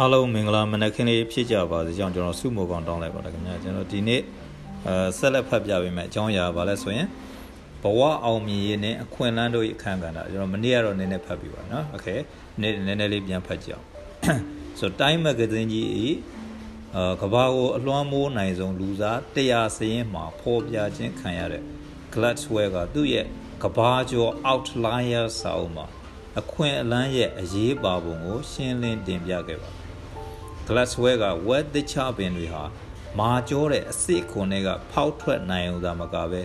အားလုံးမင်္ဂလာမနက်ခင်းလေးဖြစ်ကြပါစေကြောင်းကျွန်တော်ဆုမိုကောင်တောင်းလိုက်ပါတယ်ခင်ဗျာကျွန်တော်ဒီနေ့အဲဆက်လက်ဖတ်ပြပေးမယ်အကြောင်းအရာပါလဲဆိုရင်ဘဝအောင်မြင်ရေးနဲ့အခွင့်အလမ်းတို့ရဲ့အခန်းကဏ္ဍကျွန်တော်မနေ့ကတော့နည်းနည်းဖတ်ပြီးပါနော်โอเคနေ့နည်းနည်းလေးပြန်ဖတ်ကြအောင်ဆိုတိုင်းမဂဇင်းကြီးဤအာကဘာကိုအလွှမ်းမိုးနိုင်ဆုံးလူစား100စရင်မှာဖော်ပြခြင်းခံရတဲ့ Glassware ကသူ့ရဲ့ကဘာကျော် outlier စာအုပ်မှာအခွင့်အလမ်းရဲ့အရေးပါပုံကိုရှင်းလင်းတင်ပြခဲ့ပါတယ် Glassware က web တခြားပင်တွေဟာမာကျောတဲ့အစ်စ်ခွန်တွေကဖောက်ထွက်နိုင်အောင်သာမကပဲ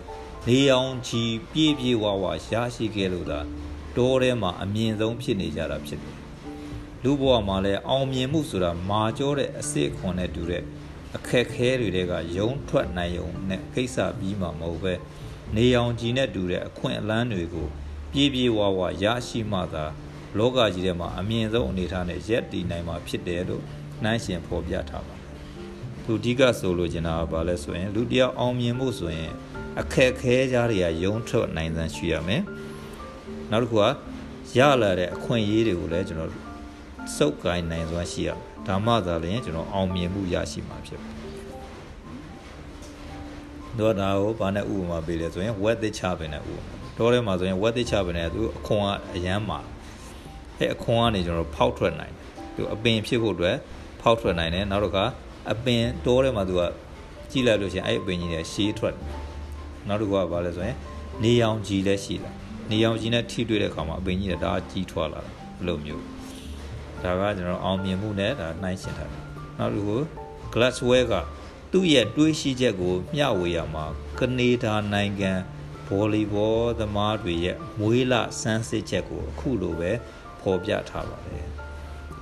နေအောင်ချီပြေးပြေးဝဝရရှိခဲ့လို့သာတောထဲမှာအမြင့်ဆုံးဖြစ်နေကြတာဖြစ်တယ်လူဘဝမှာလည်းအောင်မြင်မှုဆိုတာမာကျောတဲ့အစ်စ်ခွန်နဲ့တူတဲ့အခက်ခဲတွေကယုံထွက်နိုင်ုံနဲ့ကိစ္စပြီးမှမဟုတ်ပဲနေအောင်ကြည်နဲ့တူတဲ့အခွင့်အလမ်းတွေကိုပြေးပြေးဝဝရရှိမှသာလောကကြီးထဲမှာအမြင့်ဆုံးအနေအထားနဲ့ရက်တည်နိုင်မှာဖြစ်တယ်လို့ နှိုင်းရှင်ဖော်ပြထားပါတယ်။သူအဓိကဆိုလိုချင်တာကဘာလဲဆိုရင်လူတယောက်အောင်မြင်မှုဆိုရင်အခက်ခဲကြားတွေကယုံထွက်နိုင်စမ်းရှိရမယ်။နောက်တစ်ခုကရလာတဲ့အခွင့်အရေးတွေကိုလည်းကျွန်တော်စုပ်ကိုင်းနိုင်စွမ်းရှိရမယ်။ဒါမှသာလျှင်ကျွန်တော်အောင်မြင်မှုရရှိမှာဖြစ်တယ်။တော့ဒါကိုဘာနဲ့ဥပမာပေးလဲဆိုရင် web သစ်ချပင်နဲ့ဥပမာတော့ထဲမှာဆိုရင် web သစ်ချပင်နဲ့သူအခွန်ကအရန်မှာအဲအခွန်ကနေကျွန်တော်ဖောက်ထွက်နိုင်တယ်သူအပင်ဖြစ်ဖို့အတွက် ဖောက်ထွက်နိုင်တယ်နောက်တစ်ခါအပင်တိုးထဲမှာသူကကြည့်လိုက်လို့ရှိရင်အဲ့အပင်ကြီးနဲ့ရှေးထွက်နောက်တစ်ခုကဘာလဲဆိုရင်နေရောင်ကြီးလည်းရှိလာနေရောင်ကြီးနဲ့ထိတွေ့တဲ့အခါမှာအပင်ကြီးကဒါကြီးထွားလာတယ်ဘလိုမျိုးဒါကကျွန်တော်အောင်မြင်မှုနဲ့ဒါနှိုင်းရှင်းထားတယ်နောက်တစ်ခု glassware ကသူ့ရဲ့တွေးရှိချက်ကိုမျှဝေရမှာကနေဒါနိုင်ငံဗော်လီဘောသမားတွေရဲ့မွေးလစမ်းစစ်ချက်ကိုအခုလိုပဲဖော်ပြထားပါတယ်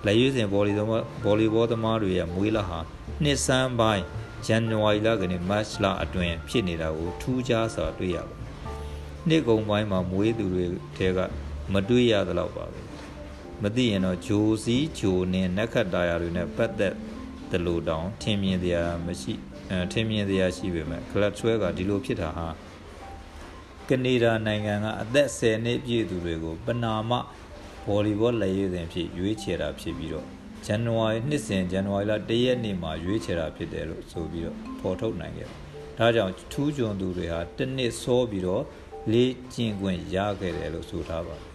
လက်ရွေးစင်ဗော်လီသမားဗော်လီဘောသမားတွေရဲ့မွေးလဟာနှစ်ဆန်းပိုင်းဇန်နဝါရီလကနေမတ်လအတွင်းဖြစ်နေတာကိုထူးခြားစွာတွေ့ရပါတယ်။နှစ်ကုန်ပိုင်းမှာမွေးသူတွေတဲကမတွေ့ရသလောက်ပါပဲ။မသိရင်တော့ဂျိုစီဂျိုနဲ့နက်ခတ်တာယာတွေနဲ့ပတ်သက်တယ်လို့တောင်ထင်မြင်တရားမရှိအဲထင်မြင်တရားရှိပေမဲ့ကလပ်ဆွဲကဒီလိုဖြစ်တာဟာကနေဒါနိုင်ငံကအသက်10နှစ်ပြည့်သူတွေကိုပနာမ ဗော်လီဘောလက်ရွေးစဉ်ဖြစ်ရွေးချယ်တာဖြစ်ပြီးတော့ဇန်နဝါရီနှစ်စဉ်ဇန်နဝါရီလ၁ရက်နေ့မှာရွေးချယ်တာဖြစ်တယ်လို့ဆိုပြီးတော့ဖော်ထုတ်နိုင်ခဲ့တယ်။ဒါကြောင့်ထူးချွန်သူတွေဟာတစ်နှစ်စောပြီးတော့လေးကျင့်ခွင့်ရခဲ့တယ်လို့ဆိုထားပါတယ်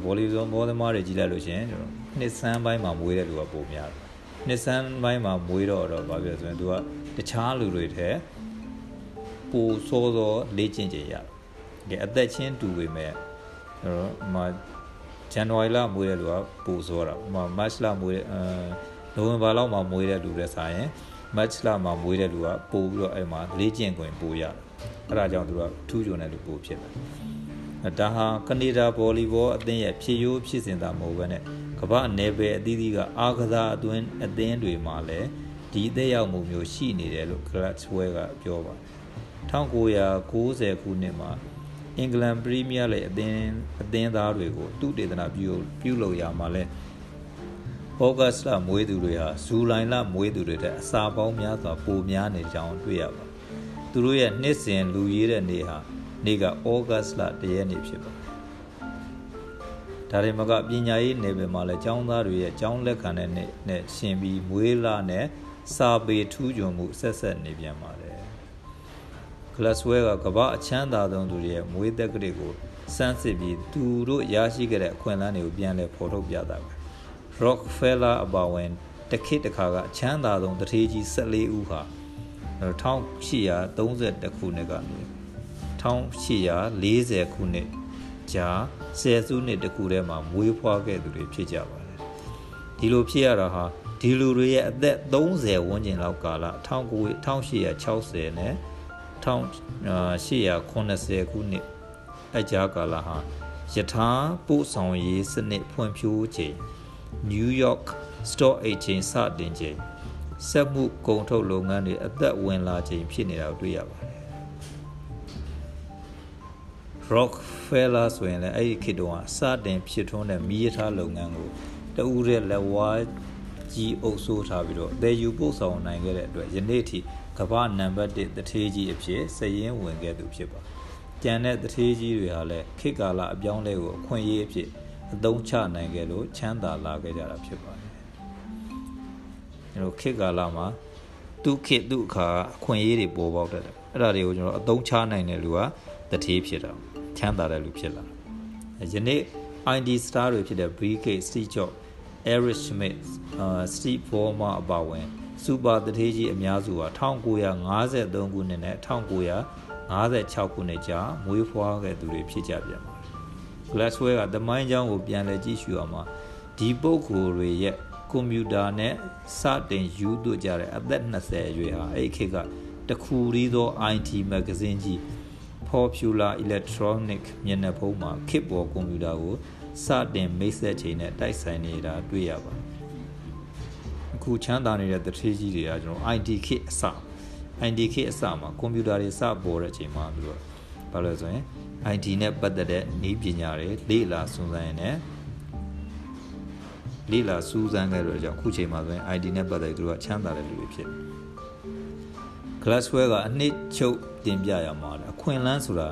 ။ဗော်လီဘောဘောသမားတွေကြီးလိုက်လို့ရှိရင်ကျွန်တော်နှစ်ဆန်းပိုင်းမှာမွေးတဲ့လူကပိုများတယ်။နှစ်ဆန်းပိုင်းမှာမွေးတော့တော့ဘာပြောဆိုရင်သူကတခြားလူတွေထဲပိုစောစောလေးကျင့်ကြရတယ်။ဒီအသက်ချင်းတူပေမဲ့ကျွန်တော်မ ဇန်နဝါရီလမွေးတဲ့လူကပိုစောတာဥပမာမတ်လမွေးတဲ့အဲနိုဝင်ဘာလောက်မှာမွေးတဲ့လူတွေဆိုရင်မတ်လမှာမွေးတဲ့လူကပိုပြီးတော့အဲ့မှာလေးကျင့်ခွင့်ပိုရတယ်အဲ့ဒါကြောင့်သူကထူးချွန်တဲ့လူပိုဖြစ်တယ်ဒါဟာကနေဒါဗော်လီဘောအသင်းရဲ့ဖြစ်ရိုးဖြစ်စဉ်သာမဟုတ်ဘဲနဲ့ကမ္ဘာနယ်ပယ်အသီးသီးကအားကစားအသွင်းအသင်းတွေမှာလည်းဒီအသက်ရောက်မှုမျိုးရှိနေတယ်လို့ Glassware ကပြောပါတယ်1990ခုနှစ်မှာ အင်္ဂလန်ပရီးမီးယားလိအသင်းအသင်းသားတွေကိုသူတေသနာပြုပြုလုပ်ရမှာလဲဩဂတ်စ်လမွေးသူတွေဟာဇူလိုင်လမွေးသူတွေတဲ့အစာပေါင်းများစွာပိုများနေကြောင်းတွေ့ရပါသူတို့ရဲ့နှစ်စဉ်လူရေးတဲ့နေ့ဟာနေ့ကဩဂတ်စ်လတရက်နေ့ဖြစ်ပါတယ်ဒါတွေမကပညာရေးနယ်ပယ်မှာလည်းကျောင်းသားတွေရဲ့ကျောင်းလက်ခံတဲ့နေ့နဲ့ရှင်ပြီးမွေးလာနဲ့စာပေထူးချွန်မှုဆက်ဆက်နေပြန်ပါတယ် Glassware ကကမ္ဘာအချမ်းသာဆုံးသူတွေရဲ့မွေးသက်ကလေးကိုစမ်းစစ်ပြီးသူတို့ရရှိခဲ့တဲ့အခွင့်အလမ်းတွေကိုပြန်လည်ဖော်ထုတ်ပြတာပဲ Rockefeller အပါဝင်တခိတခါကအချမ်းသာဆုံးတထေးကြီး14ဦးဟာ1830ခုနှစ်ကနေ1840ခုနှစ်ကြာဆယ်စုနှစ်တခုထဲမှာမွေးဖွားခဲ့သူတွေဖြစ်ကြပါတယ်ဒီလိုဖြစ်ရတာဟာဒီလူတွေရဲ့အသက်30ဝန်းကျင်လောက်ကာလ1860နဲ့ 1880ခုနှစ်အကြာကာလဟာယထာပို့ဆောင်ရေးစနစ်ဖွံ့ဖြိုးချိန် New York Stock Exchange စတင်ချိန်စက်မှုကုန်ထုတ်လုပ်ငန်းတွေအသက်ဝင်လာချိန်ဖြစ်နေတာကိုတွေ့ရပါတယ် Rockefeller ဆိုရင်လည်းအဲ့ဒီခေတ်တုန်းကစတင်ဖြစ်ထွန်းတဲ့မီးရထားလုပ်ငန်းကိုတဦးတဲ့လက်ဝါးကြီးအုပ်စိုးထားပြီးတော့အသေးယူပို့ဆောင်နိုင်ခဲ့တဲ့အတွက်ယနေ့ထိ ကမ္ဘာနံပါတ်1တထေးကြီးအဖြစ်စည်ရင်းဝင်ခဲ့သူဖြစ်ပါကြံတဲ့တထေးကြီးတွေဟာလည်းခေတ်ကာလအပြောင်းလဲကိုအခွင့်အရေးအဖြစ်အသုံးချနိုင်ခဲ့လို့ချမ်းသာလာခဲ့ကြတာဖြစ်ပါတယ်ကျွန်တော်ခေတ်ကာလမှာသူခေတ်သူအခါအခွင့်အရေးတွေပေါ်ပေါက်တတ်တယ်အဲ့ဒါတွေကိုကျွန်တော်အသုံးချနိုင်တဲ့လူကတထေးဖြစ်တာချမ်းသာတဲ့လူဖြစ်လာယနေ့ ID star တွေဖြစ်တဲ့ BK Steve Jobs Eric Schmidt Steve Ballmer အပါအဝင် စူပါတထေးကြီးအများစုဟာ1953ခုနှစ်နဲ့1956ခုနှစ်ကြားမွေးဖွားခဲ့သူတွေဖြစ်ကြပြန်ပါတယ်။ Glassware ကသမိုင်းကြောင်းကိုပြန်လည်ကြည့်ရှုအောင်မှာဒီပုဂ္ဂိုလ်တွေရဲ့ကွန်ပျူတာနဲ့စတင်ယူသွကြတဲ့အသက်20အရွယ်ဟာအဲ့ခေတ်ကတခုရီးသော IT magazine ကြီး Popular Electronic မျက်နှာဖုံးမှာခေတ်ပေါ်ကွန်ပျူတာကိုစတင်မိတ်ဆက်ချိန်နဲ့တိုက်ဆိုင်နေတာတွေ့ရပါတယ် အခုချမ်းသာနေတဲ့တထေးကြီးတွေကကျွန်တော် IT ခေတ်အစ IT ခေတ်အစမှာကွန်ပျူတာတွေစပေါ်တဲ့အချိန်မှာသူတို့ဘာလို့လဲဆိုရင် IT နဲ့ပတ်သက်တဲ့နည်းပညာတွေလေ့လာစွမ်းဆိုင်နေလေ့လာစူးစမ်းခဲ့လို့ကြောင့်အခုချိန်မှာဆိုရင် ID နဲ့ပတ်သက်ပြီးသူတို့ကချမ်းသာတဲ့လူတွေဖြစ်တယ် Glassware ကအနှစ်ချုပ်တင်ပြရမှာအခွင့်အလန်းဆိုတာ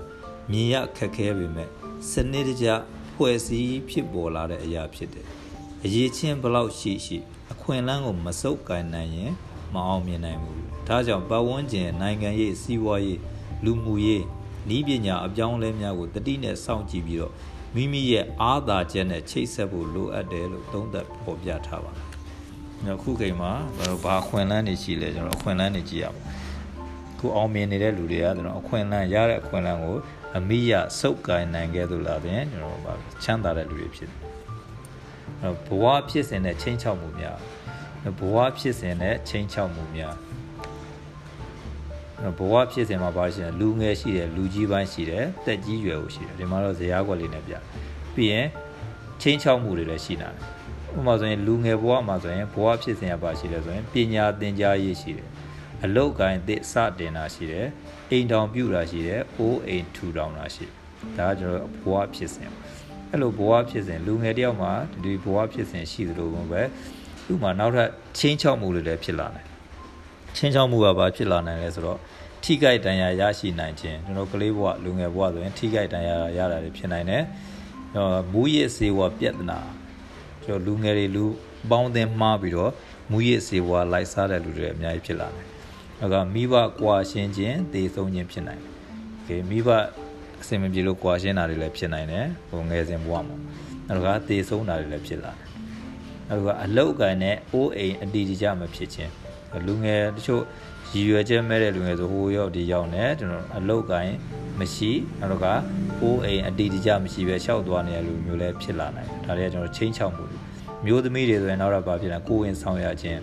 မြင်ရခက်ခဲပေမဲ့စနစ်တကျဖွဲ့စည်းဖြစ်ပေါ်လာတဲ့အရာဖြစ်တယ်။အရေးချင်းဘလောက်ရှိရှိ အခွင့်အလန်းကိုမစုပ်ကိုင်နိုင်ရင်မအောင်မြင်နိုင်ဘူး။ဒါကြောင့်ပတ်ဝန်းကျင်နိုင်ငံရေးစီးပွားရေးလူမှုရေးဤပညာအပြောင်းအလဲများကိုတတိနဲ့စောင့်ကြည့်ပြီးတော့မိမိရဲ့အားသာချက်နဲ့ချိတ်ဆက်ဖို့လိုအပ်တယ်လို့သုံးသပ်ဖော်ပြထားပါတယ်။အခုချိန်မှာဘာခွင့်လန်းနေရှိလဲကျွန်တော်အခွင့်လန်းနေကြည့်ရပါခုအောင်မြင်နေတဲ့လူတွေကကျွန်တော်အခွင့်အလမ်းရတဲ့အခွင့်အလမ်းကိုအမိရစုပ်ကိုင်နိုင်ခဲ့သူလားပြင်ကျွန်တော်ပါချမ်းသာတဲ့လူတွေဖြစ်တယ်။အဲ ဘဝဖြစ်စဉ်နဲ့ချင်းချောက်မှုများဘဝဖြစ်စဉ်နဲ့ချင်းချောက်မှုများဘဝဖြစ်စဉ်မှာပါရှိတယ်လူငယ်ရှိတယ်လူကြီးပိုင်းရှိတယ်တက်ကြီးရွယ်ကိုရှိတယ်ဒီမှာတော့ဇရာကွက်လေးနဲ့ပြပြီးရင်ချင်းချောက်မှုတွေလည်းရှိလာတယ်ဥပမာဆိုရင်လူငယ်ဘဝမှာဆိုရင်ဘဝဖြစ်စဉ်ကပါရှိတယ်ဆိုရင်ပညာသင်ကြားရေးရှိတယ်အလုတ်ကိုင်းသစ်စတင်တာရှိတယ်အိမ်တောင်ပြုတာရှိတယ်အိုးအိမ်ထူထောင်တာရှိဒါကကျွန်တော်ဘဝဖြစ်စဉ် အဲ့လိုဘဝဖြစ်စဉ်လူငယ်တယောက်မှာဒီဘဝဖြစ်စဉ်ရှိသလိုပဲသူ့မှာနောက်ထပ်ချင်းချောက်မှုတွေလည်းဖြစ်လာတယ်ချင်းချောက်မှုကဘာဖြစ်လာနိုင်လဲဆိုတော့ထိခိုက်တန်ရာရရှိနိုင်ခြင်းကျွန်တော်ကလေးဘဝလူငယ်ဘဝဆိုရင်ထိခိုက်တန်ရာရတာတွေဖြစ်နိုင်တယ်မူရစ်စေဝပြဿနာကျွန်တော်လူငယ်တွေလူပေါင်းသင်းမှားပြီးတော့မူရစ်စေဝလိုက်စားတဲ့လူတွေအများကြီးဖြစ်လာတယ်နောက်ကမိဘကွာရှင်းခြင်းသေဆုံးခြင်းဖြစ်နိုင်တယ်။ကဲမိဘ အစင်မပြေလို့ကွာရှင်းတာတွေလည်းဖြစ်နိုင်တယ်ဟိုငယ်စဉ်ဘဝမှာနောက်ကသေဆုံးတာတွေလည်းဖြစ်လာတယ်။နောက်ကအလုတ်ကန်နဲ့အိုးအိမ်အတီးတကြမဖြစ်ခြင်းလူငယ်တချို့ရည်ရွယ်ချက်မဲ့တဲ့လူငယ်ဆိုဟိုရောက်ဒီရောက်နေကျွန်တော်အလုတ်ကန်မရှိနောက်ကအိုးအိမ်အတီးတကြမရှိပဲရှောက်သွားနေတဲ့လူမျိုးလည်းဖြစ်လာနိုင်တယ်။ဒါတွေကကျွန်တော်ချင်းချောက်မှုမျိုးသမီးတွေဆိုရင်နောက်တော့ဘာဖြစ်လဲကိုဝင်ဆောင်ရခြင်း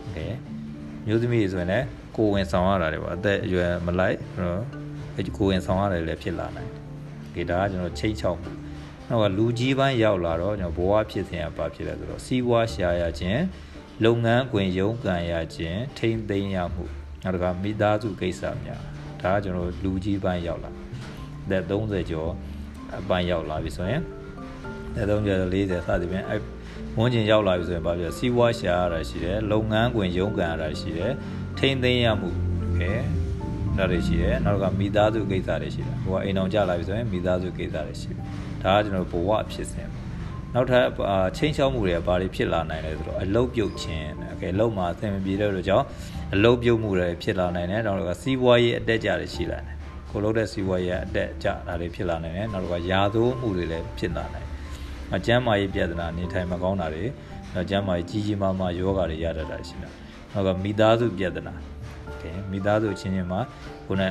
โอเคမျိုးသမီးတွေဆိုရင်လည်းကိုဝင်ဆောင်ရတာတွေပေါ့အသက်အရွယ်မလိုက်နော် အဲကိုဝင်ဆောင်ရတယ်လည်းဖြစ်လာနိုင်တယ်ဒါကကျွန်တော်ချိန်ချောက်မှုနောက်ကလူကြီးပိုင်းရောက်လာတော့ကျွန်တော်ဘဝဖြစ်စဉ်ကဘာဖြစ်လဲဆိုတော့စီးပွားရှာရခြင်းလုပ်ငန်းခွင်ရုံးကန်ရခြင်းထိမ့်သိမ်းရမှုနောက်ကမိသားစုကိစ္စများဒါကကျွန်တော်လူကြီးပိုင်းရောက်လာသက်30ကျော်အပိုင်းရောက်လာပြီဆိုရင်သက်30ကျော်40စသဖြင့်အဲဝန်းကျင်ရောက်လာပြီဆိုရင်ဘာဖြစ်လဲစီးပွားရှာရတာရှိတယ်လုပ်ငန်းခွင်ရုံးကန်ရတာရှိတယ်ထိမ့်သိမ်းရမှုခဲ ဒါတွေရှိတယ်နောက်ကမိသားစုကိစ္စတွေရှိတယ်ဟိုကအိမ်အောင်ကြလာပြီဆိုရင်မိသားစုကိစ္စတွေရှိတယ်ဒါကကျွန်တော်ဘဝဖြစ်စဉ်နောက်ထပ်ချင်းချောက်မှုတွေကဘာတွေဖြစ်လာနိုင်လဲဆိုတော့အလုတ်ပြုတ်ခြင်းโอเคလုံမှာအဆင်မပြေတဲ့လို့ကြောင့်အလုတ်ပြုတ်မှုတွေဖြစ်လာနိုင်တယ်နောက်ကစီးပွားရေးအတက်ကြတွေရှိလာတယ်ကိုလို့တဲ့စီးပွားရေးအတက်ကြဒါတွေဖြစ်လာနိုင်တယ်နောက်ကယာသိုးမှုတွေလည်းဖြစ်လာနိုင်တယ်အကျမ်းမာရေးပြဿနာနေထိုင်မကောင်းတာတွေအကျမ်းမာရေးကြီးကြီးမားမားယောဂတွေရတတ်တာရှိတယ်နောက်ကမိသားစုပြဿနာ โอเคမိသားစုချင်းချင်းမှာခုန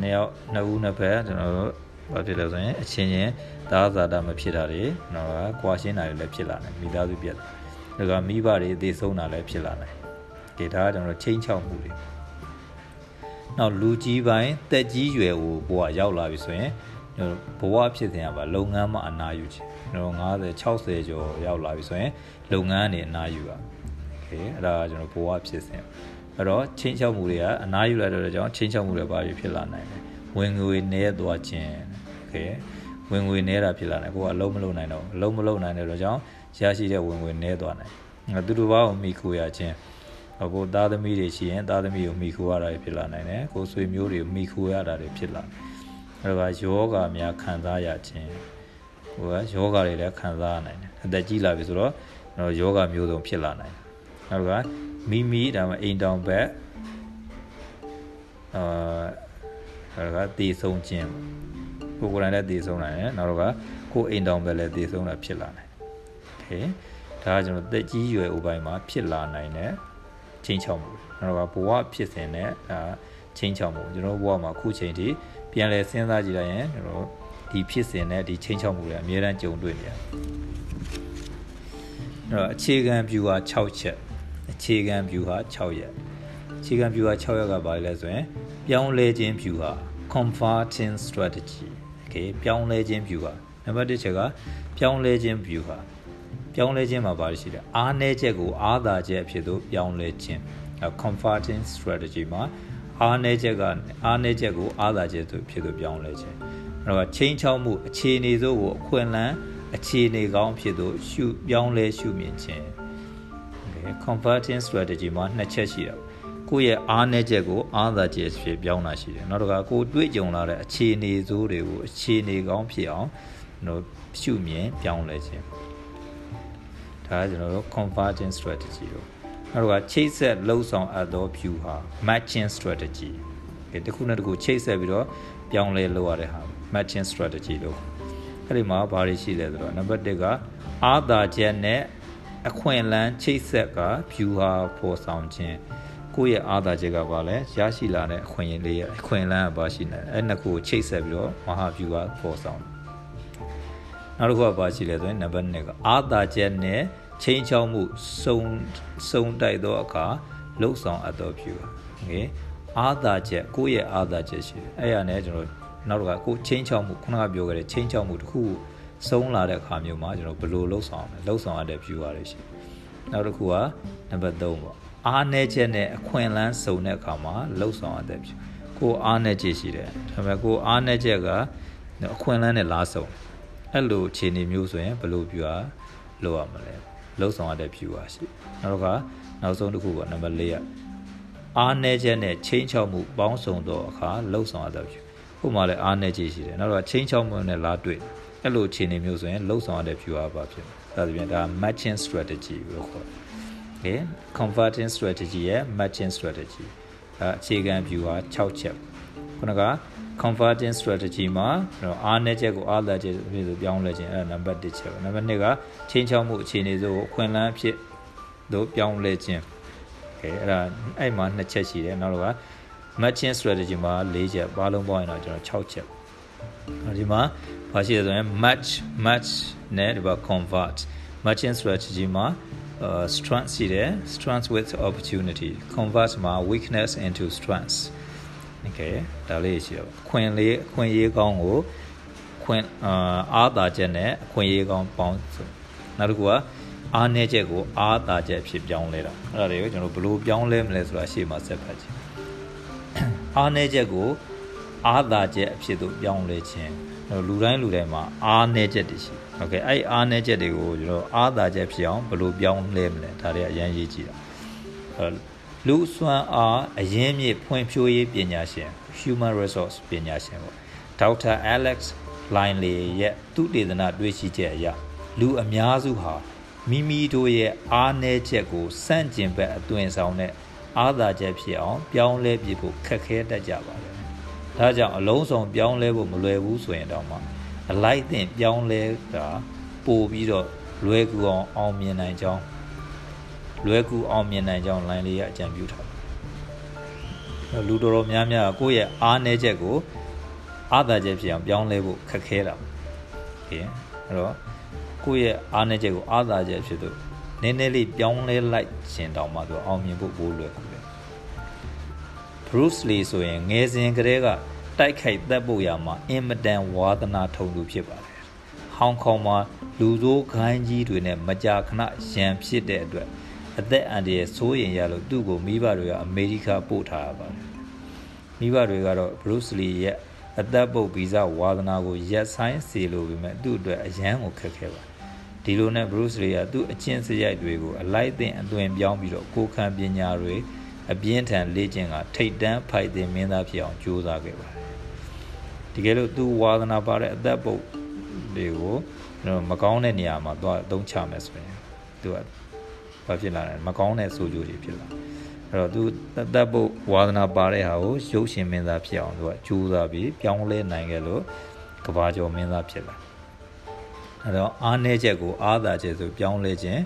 နှစ်ယောက်နှစ်ဦးနှစ်ဖက်ကျွန်တော်တို့ဘာဖြစ်လဲဆိုရင်အချင်းချင်းသားဇာတာမဖြစ်တာတွေနော်ကွာရှင်းတာတွေလည်းဖြစ်လာတယ်မိသားစုပြဿနာဒါကမိဘတွေအသေးဆုံးတာလည်းဖြစ်လာတယ်ဒီဒါကကျွန်တော်ချင်းချောက်မှုတွေနောက်လူကြီးပိုင်းတက်ကြီးရွယ်ကိုဘဝရောက်လာပြီဆိုရင်ဘဝဖြစ်စဉ်ကပါလုပ်ငန်းမှာအနာယူခြင်းကျွန်တော်50 60ကျော်ရောက်လာပြီဆိုရင်လုပ်ငန်းနေအနာယူပါเคအဲ့ဒါကကျွန်တော်ဘဝဖြစ်စဉ် အဲ့တော့ချင်းချောက်မှုတွေကအနားယူလိုက်တဲ့ကြောင့်ချင်းချောက်မှုတွေပါပြီးဖြစ်လာနိုင်တယ်ဝင်ငွေနည်းသွားခြင်းကဲဝင်ငွေနည်းတာဖြစ်လာနိုင်ကိုကအလုံးမလုံးနိုင်တော့အလုံးမလုံးနိုင်တဲ့ကြောင့်ရရှိတဲ့ဝင်ငွေနည်းသွားနိုင်သူတို့ဘာကိုမိခိုရခြင်းအခုသားသမီးတွေရှိရင်သားသမီးကိုမိခိုရတာဖြစ်လာနိုင်တယ်ကိုဆွေမျိုးတွေကိုမိခိုရတာတွေဖြစ်လာအဲ့ဒါကယောဂများခံစားရခြင်းဟိုကယောဂတွေလည်းခံစားရနိုင်တယ်အသက်ကြီးလာပြီဆိုတော့တော့ယောဂမျိုးစုံဖြစ်လာနိုင်တယ်နောက်က မိမိဒါမှအိမ်တောင်ဘက်အာနောက်ကတည်ဆုံးခြင်းကိုကိုယ်တိုင်လည်းတည်ဆုံးနိုင်တယ်နောက်တော့ကကိုအိမ်တောင်ဘက်လည်းတည်ဆုံးတာဖြစ်လာနိုင်โอเคဒါကကျွန်တော်တက်ကြီးရွယ်ဥပိုင်းမှာဖြစ်လာနိုင်တဲ့ချင်းချောက်မှုနောက်တော့ဘဝဖြစ်စဉ်နဲ့ဒါချင်းချောက်မှုကျွန်တော်ဘဝမှာခုချိန်ထိပြန်လဲစဉ်းစားကြည့်လိုက်ရင်ကျွန်တော်ဒီဖြစ်စဉ်နဲ့ဒီချင်းချောက်မှုတွေအများအားကြုံတွေ့နေရတယ်အဲ့တော့အခြေခံ view ဟာ6ချက် အခြေခံ view ဟာ6ရက်အခြေခံ view ဟာ6ရက်ကဘာလဲဆိုရင်ပြောင်းလဲခြင်း view ဟာ converting strategy okay ပြောင်းလဲခြင်း view ဟာနံပါတ်1ချက်ကပြောင်းလဲခြင်း view ဟာပြောင်းလဲခြင်းမှာဘာရှိလဲအားနည်းချက်ကိုအားသာချက်အဖြစ်သို့ပြောင်းလဲခြင်း converting strategy မှာအားနည်းချက်ကအားနည်းချက်ကိုအားသာချက်သို့ဖြစ်သို့ပြောင်းလဲခြင်းအဲ့တော့ချင်းချောက်မှုအခြေအနေစိုးကိုအခွင့်အလမ်းအခြေအနေကောင်းဖြစ်သို့ရှုပြောင်းလဲရှုမြင်ခြင်း okay converting strategy မှာနှစ်ချက်ရှိတာကိုယ့်ရဲ့အားနည်းချက်ကိုအားသာချက်ဖြစ်ပြောင်းတာရှိတယ်နောက်တစ်ခါကိုတွေ့ကြုံလာတဲ့အခြေအနေစိုးတွေကိုအခြေအနေကောင်းဖြစ်အောင်တို့ရှုမြင်ပြောင်းလဲခြင်းဒါကကျွန်တော်တို့ converting strategy လို့နောက်တစ်ခါချိတ်ဆက်လှုပ်ဆောင်အပ်သော view ဟာ matching strategy ဒီတစ်ခုနဲ့တစ်ခုချိတ်ဆက်ပြီးတော့ပြောင်းလဲလုပ်ရတဲ့ဟာ matching strategy လို့အဲ့ဒီမှာဘာတွေရှိလဲဆိုတော့နံပါတ်1ကအာသာချက်နဲ့ အခွင့်အလမ်းချိတ်ဆက်က view ဟာပေါ်ဆောင်ခြင်းကိုယ့်ရဲ့အာသာချက်ကဘာလဲရရှိလာတဲ့အခွင့်အရေးလေးအခွင့်အလမ်းကဘာရှိနေလဲအဲ့နှစ်ခုကိုချိတ်ဆက်ပြီးတော့မဟာ view ကပေါ်ဆောင်နောက်တစ်ခုကဘာရှိလဲဆိုရင်နံပါတ်2ကအာသာချက်နဲ့ချင်းချောင်းမှုစုံစုံတိုက်သောအခါလှုပ်ဆောင်အပ်သော view โอเคအာသာချက်ကိုယ့်ရဲ့အာသာချက်ရှိတယ်အဲ့ရနဲ့ကျွန်တော်နောက်တစ်ခါကိုချင်းချောင်းမှုခုနကပြောခဲ့တဲ့ချင်းချောင်းမှုတစ်ခု ဆုံးလာတဲ့အခါမျိုးမှာကျွန်တော်ဘယ်လိုလှုပ်ဆောင်လဲလှုပ်ဆောင်ရတဲ့ view ရတယ်ရှိနောက်တစ်ခုကနံပါတ်3ပေါ့အားနည်းချက်နဲ့အခွင့်အလမ်းစုံတဲ့အခါမှာလှုပ်ဆောင်ရတဲ့ view ကိုအားနည်းချက်ရှိတယ်ဒါပေမဲ့ကိုအားနည်းချက်ကအခွင့်အလမ်းနဲ့လားစုံအဲ့လိုအခြေအနေမျိုးဆိုရင်ဘယ်လို view อ่ะလောက်ရမလဲလှုပ်ဆောင်ရတဲ့ view ပါရှိနောက်ကနောက်ဆုံးတစ်ခုပေါ့နံပါတ်၄ကအားနည်းချက်နဲ့ချင်းချောက်မှုပေါင်းစုံသောအခါလှုပ်ဆောင်ရတဲ့ view ဟိုမှာလည်းအားနည်းချက်ရှိတယ်နောက်တော့ချင်းချောက်မှုနဲ့လာတွေ့ အဲ့လိုအခြေအနေမျိုးဆိုရင်လှုပ်ဆောင်ရတဲ့ view ပါပါဖြစ်ဒါဆိုရင်ဒါ matching strategy လို့ခေါ်တယ် okay converting strategy ရဲ့ matching strategy အဲအခြေခံ view ဟာ6ချက်ခုနက converting strategy မှာအားနည်းချက်ကိုအားသာချက်ဖြစ်ဆိုပြောင်းလဲခြင်းအဲနံပါတ်1ချက်ပဲနံပါတ်2ကချင်းချောက်မှုအခြေအနေစိုးကိုအခွင့်အလမ်းဖြစ်တို့ပြောင်းလဲခြင်းโอเคအဲ့ဒါအဲ့မှာ2ချက်ရှိတယ်နောက်တော့က matching strategy မှာ4ချက်ဘာလုံးပေါင်းရင်တော့ကျွန်တော်6ချက် ဒီမှာဘာရှိလဲဆိုရင် match match နဲ့ဒီမှာ convert matching strategy မှာ uh, strength ရှိတယ် strength with opportunity convert မှာ weakness into strength okay ဒါလေးရှိတော့ခွင်လေးအခွင့်ရေးကောင်းကိုခွင်အာအားသာချက်နဲ့အခွင့်ရေးကောင်းပေါင်းနောက်တစ်ခုကအားနည်းချက်ကိုအားသာချက်ဖြစ်ပြောင်းလဲတာအဲ့ဒါတွေကိုကျွန်တော်ဘယ်လိုပြောင်းလဲမလဲဆိုတာရှေ့မှာဆက်ဖတ်ခြင်းအားနည်းချက်ကို အာသာချက်အဖြစ်သို့ပြောင်းလဲခြင်းလူတိုင်းလူတိုင်းမှာအားနည်းချက်တွေရှိဟုတ်ကဲ့အဲ့အားနည်းချက်တွေကိုကျွန်တော်အားသာချက်ဖြစ်အောင်ဘယ်လိုပြောင်းလဲမလဲဒါတွေကအရင်ရေးကြည့်တာလူစွမ်းအားအရင်းမြစ်ဖွံ့ဖြိုးရေးပညာရှင် human resource ပညာရှင်ပေါ့ဒေါက်တာ Alex Linley ရဲ့သူတေသနတွေ့ရှိချက်အရလူအများစုဟာမိမိတို့ရဲ့အားနည်းချက်ကိုစန့်ကျင်ဘက်အသွင်ဆောင်တဲ့အားသာချက်ဖြစ်အောင်ပြောင်းလဲပြဖို့ခက်ခဲတတ်ကြပါတယ် ဒါကြောင့်အလုံးစုံပြောင်းလဲဖို့မလွယ်ဘူးဆိုရင်တော့မှအလိုက်သင့်ပြောင်းလဲတာပို့ပြီးတော့လွယ်ကူအောင်အောင်မြင်နိုင်ကြောင်းလွယ်ကူအောင်မြင်နိုင်ကြောင်းလိုင်းလေးရအကြံပြုထားတယ်လူတော်တော်များများကိုယ့်ရဲ့အားနည်းချက်ကိုအားသာချက်ဖြစ်အောင်ပြောင်းလဲဖို့ခက်ခဲတာကဲအဲ့တော့ကိုယ့်ရဲ့အားနည်းချက်ကိုအားသာချက်ဖြစ်လို့နည်းနည်းလေးပြောင်းလဲလိုက်ခြင်းတောင်မှသူအောင်မြင်ဖို့ပိုလွယ်ကူတယ် Bruce Lee ဆိုရင်ငယ်စဉ်ကတည်းက တိုက်ခိုက်သက်ဖို့ရမှာအင်မတန်ဝါသနာထုံသူဖြစ်ပါတယ်။ဟောင်ကောင်မှာလူဆိုးခိုင်းကြီးတွေနဲ့မကြာခဏရန်ဖြစ်တဲ့အတွက်အသက်အန္တရာယ်စိုးရင်ရလို့သူ့ကိုမိဘတွေကအမေရိကပို့ထားရပါတယ်မိဘတွေကတော့ Bruce Lee ရဲ့အသက်ပုတ်ဗီဇဝါသနာကိုရက်ဆိုင်စေလိုပေမဲ့သူ့အတွက်အယမ်းကိုခက်ခဲပါဒီလိုနဲ့ Bruce Lee ကသူ့အချင်းစရိုက်တွေကိုအလိုက်သင့်အသွင်ပြောင်းပြီးတော့ကိုခံပညာတွေ အပြင်းထန်လေ့ကျင့်ကထိတ်တန်းဖိုက်တင်မင်းသားဖြစ်အောင်ကြိုးစားခဲ့ပါတယ်တကယ်လို့သူဝါသနာပါတဲ့အသက်ပုတ်တွေကိုမကောင်းတဲ့နေရာမှာသွားအသုံးချမယ်ဆိုရင်သူကဘာဖြစ်လာလဲမကောင်းတဲ့ဆိုးကျိုးတွေဖြစ်လာအဲ့တော့သူတတ်ဖို့ဝါသနာပါတဲ့ဟာကိုရုပ်ရှင်မင်းသားဖြစ်အောင်သူကကြိုးစားပြီးပြောင်းလဲနိုင်ခဲ့လို့ကဘာကျော်မင်းသားဖြစ်လာအဲ့တော့အားနည်းချက်ကိုအားသာချက်ဆိုပြောင်းလဲခြင်း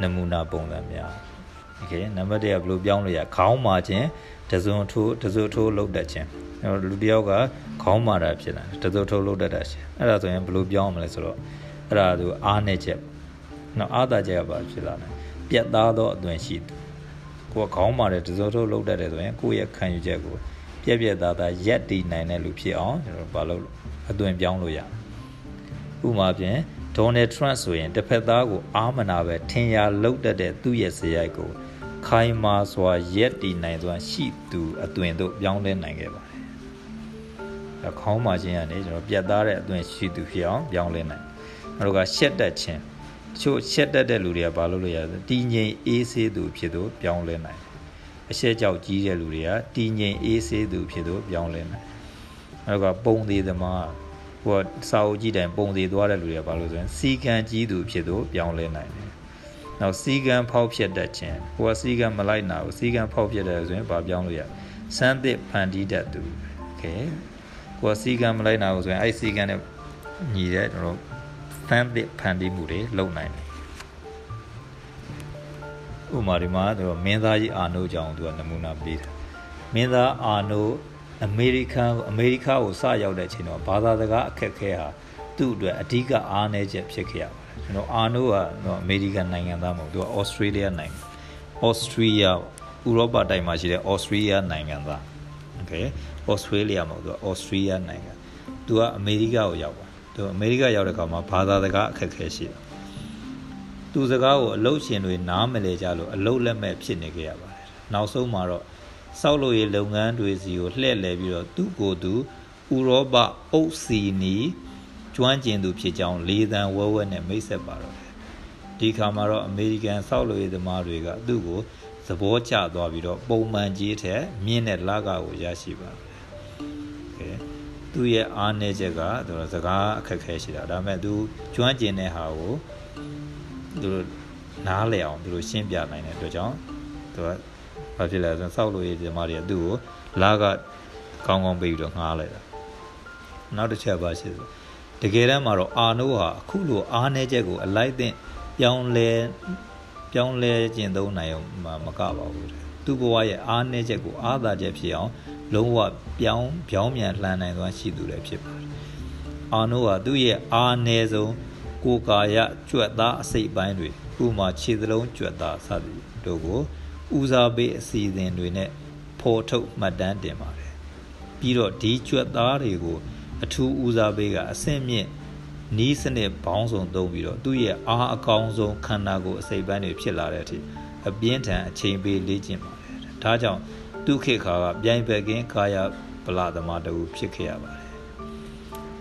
နမူနာပုံစံများ โอเคနံပါတ်1ကဘယ်လိုပြောင်းလဲရခေါင်းမာခြင်းတစုံထိုးတစုံထိုးလောက်တတ်ခြင်းအဲ့တော့လူတစ်ယောက်ကခေါင်းမာတာဖြစ်လာတယ်တစုံထိုးလောက်တတ်တာရှင်အဲ့ဒါဆိုရင်ဘယ်လိုပြောင်းမလဲဆိုတော့အဲ့ဒါသူအားနည်းချက်နော်အားသာချက်ကဘာဖြစ်လာလဲပြတ်သားသောအသွင်ရှိသူကိုယ်ခေါင်းမာတဲ့တစုံထိုးလောက်တတ်တယ်ဆိုရင်ကိုယ့်ရဲ့ခံယူချက်ကိုပြက်ပြက်သားသားရက်တည်နိုင်တဲ့လူဖြစ်အောင်ကျွန်တော်ဘာလို့အသွင်ပြောင်းလို့ရဥပမာဖြင့်ဒေါ်နယ်ထရန့်ဆိုရင်တစ်ဖက်သားကိုအာမနာပဲထင်ရလောက်တတ်တဲ့သူ့ရဲ့ဇယိုက်ကို ခိုင်မာစွာရက်တည်နိုင်စွာရှိသူအသွင်တို့ပြောင်းလဲနိုင်ခဲ့ပါတယ်။ခေါင်းမာခြင်းကနေကျွန်တော်ပြတ်သားတဲ့အသွင်ရှိသူဖြစ်အောင်ပြောင်းလဲနိုင်။နောက်တော့ရှက်တက်ခြင်းတချို့ရှက်တက်တဲ့လူတွေကဘာလို့လို့ရလဲတည်ငြိမ်အေးဆေးသူဖြစ်သူပြောင်းလဲနိုင်။အရှက်ကြောက်ကြီးတဲ့လူတွေကတည်ငြိမ်အေးဆေးသူဖြစ်သူပြောင်းလဲနိုင်။နောက်ကပုံသေးသမားဟိုစာအုပ်ကြီးတိုင်ပုံသေးသွားတဲ့လူတွေကဘာလို့ဆိုရင်စီကံကြီးသူဖြစ်သူပြောင်းလဲနိုင်တယ် နောက်စီကံဖောက်ဖြစ်တတ်ခြင်းဟိုကစီကံမလိုက်နာဘူးစီကံဖောက်ဖြစ်တယ်ဆိုရင်ဘာပြောင်းလို့ရစမ်းသစ်ဖန်တီးတတ်သူโอเคဟိုကစီကံမလိုက်နာဘူးဆိုရင်အဲ့စီကံနဲ့ညီတဲ့ကျွန်တော်စမ်းသစ်ဖန်တီးမှုတွေလုပ်နိုင်တယ်ဥမာဒီမှာသူမင်းသားကြီးအာနိုးကြောင့်သူကနမူနာပေးတာမင်းသားအာနိုးအမေရိကန်အမေရိကကိုစရောက်တဲ့အချိန်တော့ဘာသာစကားအခက်ခဲဟာသူ့အတွက်အဓိကအားနည်းချက်ဖြစ်ခဲ့ရပါတယ် ကျွန်တော်အာနိုးကတော့အမေရိကန်နိုင်ငံသားမဟုတ်သူကဩစတြေးလျနိုင်ငံဩစတြေးလျဥရောပတိုင်းမှာရှိတဲ့ဩစတြေးလျနိုင်ငံသားโอเคဩစတြေးလျမဟုတ်သူကဩစတြေးလျနိုင်ငံသူကအမေရိကကိုရောက်ပါသူအမေရိကရောက်တဲ့အခါမှာဘာသာစကားအခက်ခဲရှိတယ်သူစကားကိုအလုတ်ရှင်တွေနားမလဲကြလို့အလုတ်လက်မဲ့ဖြစ်နေကြရပါတယ်နောက်ဆုံးမှာတော့စောက်လို့ရလုပ်ငန်းတွေစီကိုလှည့်လည်ပြီးတော့သူ့ကိုယ်သူဥရောပအုပ်စီနီ ကျွမ်းကျင်သူဖြစ်ကြောင်းလေးသံဝဲဝဲနဲ့မိတ်ဆက်ပါတော့တယ်ဒီခါမှာတော့အမေရိကန်စောက်လို့ရသမားတွေကသူ့ကိုသဘောကျသွားပြီးတော့ပုံမှန်ကြီးထက်မြင့်တဲ့လကကိုရရှိပါတယ်ကဲသူ့ရဲ့အားနည်းချက်ကသူစကားအခက်ခဲရှိတာဒါပေမဲ့သူကျွမ်းကျင်တဲ့ဟာကိုသူနားလည်အောင်သူတို့ရှင်းပြနိုင်တဲ့အတွက်ကြောင့်သူကဘာဖြစ်လဲဆိုတော့စောက်လို့ရဒီမားတွေကသူ့ကိုလာကကောင်းကောင်းပေးပြီးတော့ငှားလိုက်တာနောက်တစ်ချက်ပါရှိဆို တကယ်တမ်းမှာတော့အာနိုးဟာအခုလိုအားနည်းချက်ကိုအလိုက်သင့်ပြောင်းလဲပြောင်းလဲကျင့်သုံးနိုင်အောင်မကပါဘူးတဲ့သူ့ဘဝရဲ့အားနည်းချက်ကိုအားသာချက်ဖြစ်အောင်လုံးဝပြောင်းပြောင်းပြန်လှန်နိုင်သွားရှိသူလည်းဖြစ်ပါတယ်အာနိုးဟာသူ့ရဲ့အားနည်းဆုံးကိုယ်ကာယကြွက်သားအစိတ်ပိုင်းတွေဥမာခြေစလုံးကြွက်သားစသည်တို့ကိုဦးစားပေးအစီအစဉ်တွေနဲ့ဖော်ထုတ်မှတ်တမ်းတင်ပါတယ်ပြီးတော့ဒီကြွက်သားတွေကို အထူးဦးစားပေးကအဆင့်မြင့်နီးစနစ်ဘောင်းဆောင်သုံးပြီးတော့သူ့ရဲ့အားအကောင်းဆုံးခန္ဓာကိုယ်အစိပ်ပိုင်းတွေဖြစ်လာတဲ့အထိအပြင်းထန်အချိန်ပေးလေ့ကျင့်ပါတယ်ဒါကြောင့်သူခေခါကပြိုင်ဘက်ကင်းကာယဗလာသမားတူဖြစ်ခဲ့ရပါတယ်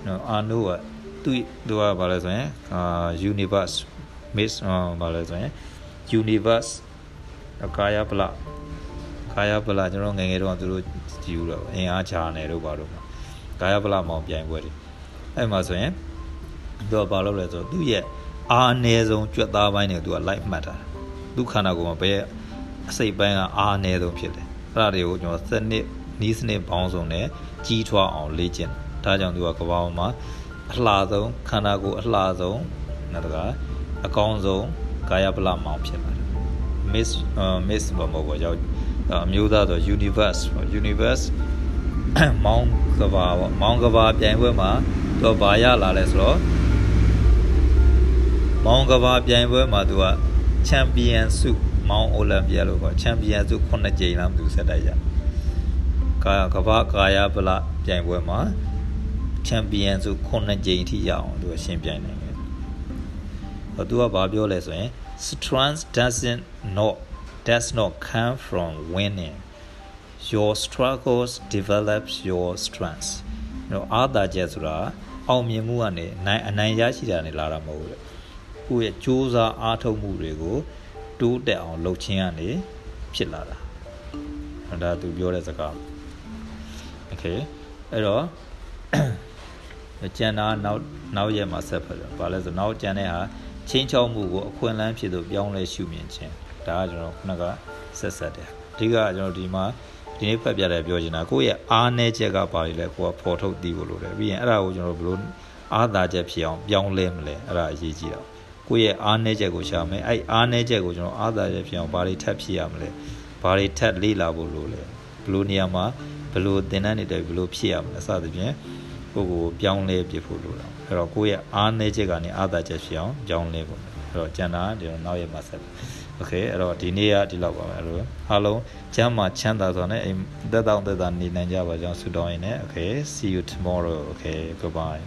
နော်အာနိုးကသူသူကဘာလဲဆိုရင်အာ universe miss ဘာလဲဆိုရင် universe ကာယပလကာယပလကျွန်တော်ငယ်ငယ်တော့သူတို့ကြည့်ဦးတော့အင်အားချာနေတော့ဘာလို့ ကာယပလမောင်ပြိုင်ပွဲတွေအဲ့မှာဆိုရင်သူကဘာလုပ်လဲဆိုတော့သူ့ရဲ့အာအနည်းဆုံးကြွက်သားပိုင်းတွေသူကလိုက်မှတ်တာသူခန္ဓာကိုယ်မှာဘယ်အစိတ်ပိုင်းကအာအနည်းဆုံးဖြစ်တယ်အဲ့ဒါတွေကိုကျွန်တော်စနစ်နီးစနစ်ပေါင်းစုံနဲ့ကြီးထွားအောင်လေ့ကျင့်ဒါကြောင့်သူကကဘာပေါ်မှာအလှဆုံးခန္ဓာကိုယ်အလှဆုံးနောက်တကအကောင်းဆုံးကာယပလမောင်ဖြစ်လာ miss miss ဘာမဟုတ်ကြောက်အမျိုးသားဆို universe universe မောင်းကဘာပေါ့မောင်းကဘာပြိုင်ပွဲမှာသူကဘာရလာလဲဆိုတော့မောင်းကဘာပြိုင်ပွဲမှာသူကချန်ပီယံဆုမောင်းအိုလံပီယာလို့ခေါ်ချန်ပီယံဆု9ကြိမ်လားသူဆက်တိုက်ရကာကဘာကာယဗလာပြိုင်ပွဲမှာချန်ပီယံဆု9ကြိမ်ထိရအောင်သူကရှင်းပြိုင်နိုင်တယ်ဟောသူကဘာပြောလဲဆိုရင် strength doesn't not does not come from winning your struggles develops your strengths နော်အာသာချက်ဆိုတာအောင်မြင်မှုကနေနိုင်အနိုင်ရရှိတာနဲ့လာတာမဟုတ်ဘူး။ကိုယ့်ရဲ့စူးစမ်းအားထုတ်မှုတွေကိုတိုးတက်အောင်လုပ်ခြင်းကနေဖြစ်လာတာ။ဒါသူပြောတဲ့စကား။ Okay အဲ့တော့ကျန်တာနောက်နောက်ရက်မှာဆက်ဖက်တယ်။ဘာလဲဆိုနောက်ကျန်တဲ့ဟာချင်းချောက်မှုကိုအခွင့်အလမ်းဖြစ်သူပြောင်းလဲရှုမြင်ခြင်းဒါကကျွန်တော်ခုနကဆက်ဆက်တယ်အဓိကကျွန်တော်ဒီမှာ ဒီနေ့ဖတ်ပြတယ်ပြောချင်တာကိုယ့်ရဲ့အားနည်းချက်ကဘာတွေလဲကိုကဖော်ထုတ်သိဖို့လိုတယ်ပြီးရင်အဲ့ဒါကိုကျွန်တော်ဘယ်လိုအားသာချက်ဖြစ်အောင်ပြောင်းလဲမလဲအဲ့ဒါအရေးကြီးတာကိုယ့်ရဲ့အားနည်းချက်ကိုရှာမယ်အဲ့အားနည်းချက်ကိုကျွန်တော်အားသာချက်ဖြစ်အောင်ဘာတွေထပ်ဖြစ်ရမလဲဘာတွေထပ်လေ့လာဖို့လိုလဲဘယ်လိုနေရာမှာဘယ်လိုသင်တန်းတွေတက်ဘယ်လိုဖြစ်ရမလဲအစသဖြင့်ကိုကိုပြောင်းလဲပြဖို့လိုတာအဲ့တော့ကိုယ့်ရဲ့အားနည်းချက်ကနေအားသာချက်ဖြစ်အောင်ပြောင်းလဲဖို့အဲ့တော့ကျန်တာဒီတော့နောက်ရက်မှာဆက် โอเคအဲ့တော့ဒီနေ့ကဒီလောက်ပါပဲအဲ့လိုအားလုံးကျမ်းမှာချမ်းသာစွာနဲ့အိမ်သက်တောင့်သက်သာနေနိုင်ကြပါကြောင်းဆုတောင်းရင်းနဲ့ okay see you tomorrow okay goodbye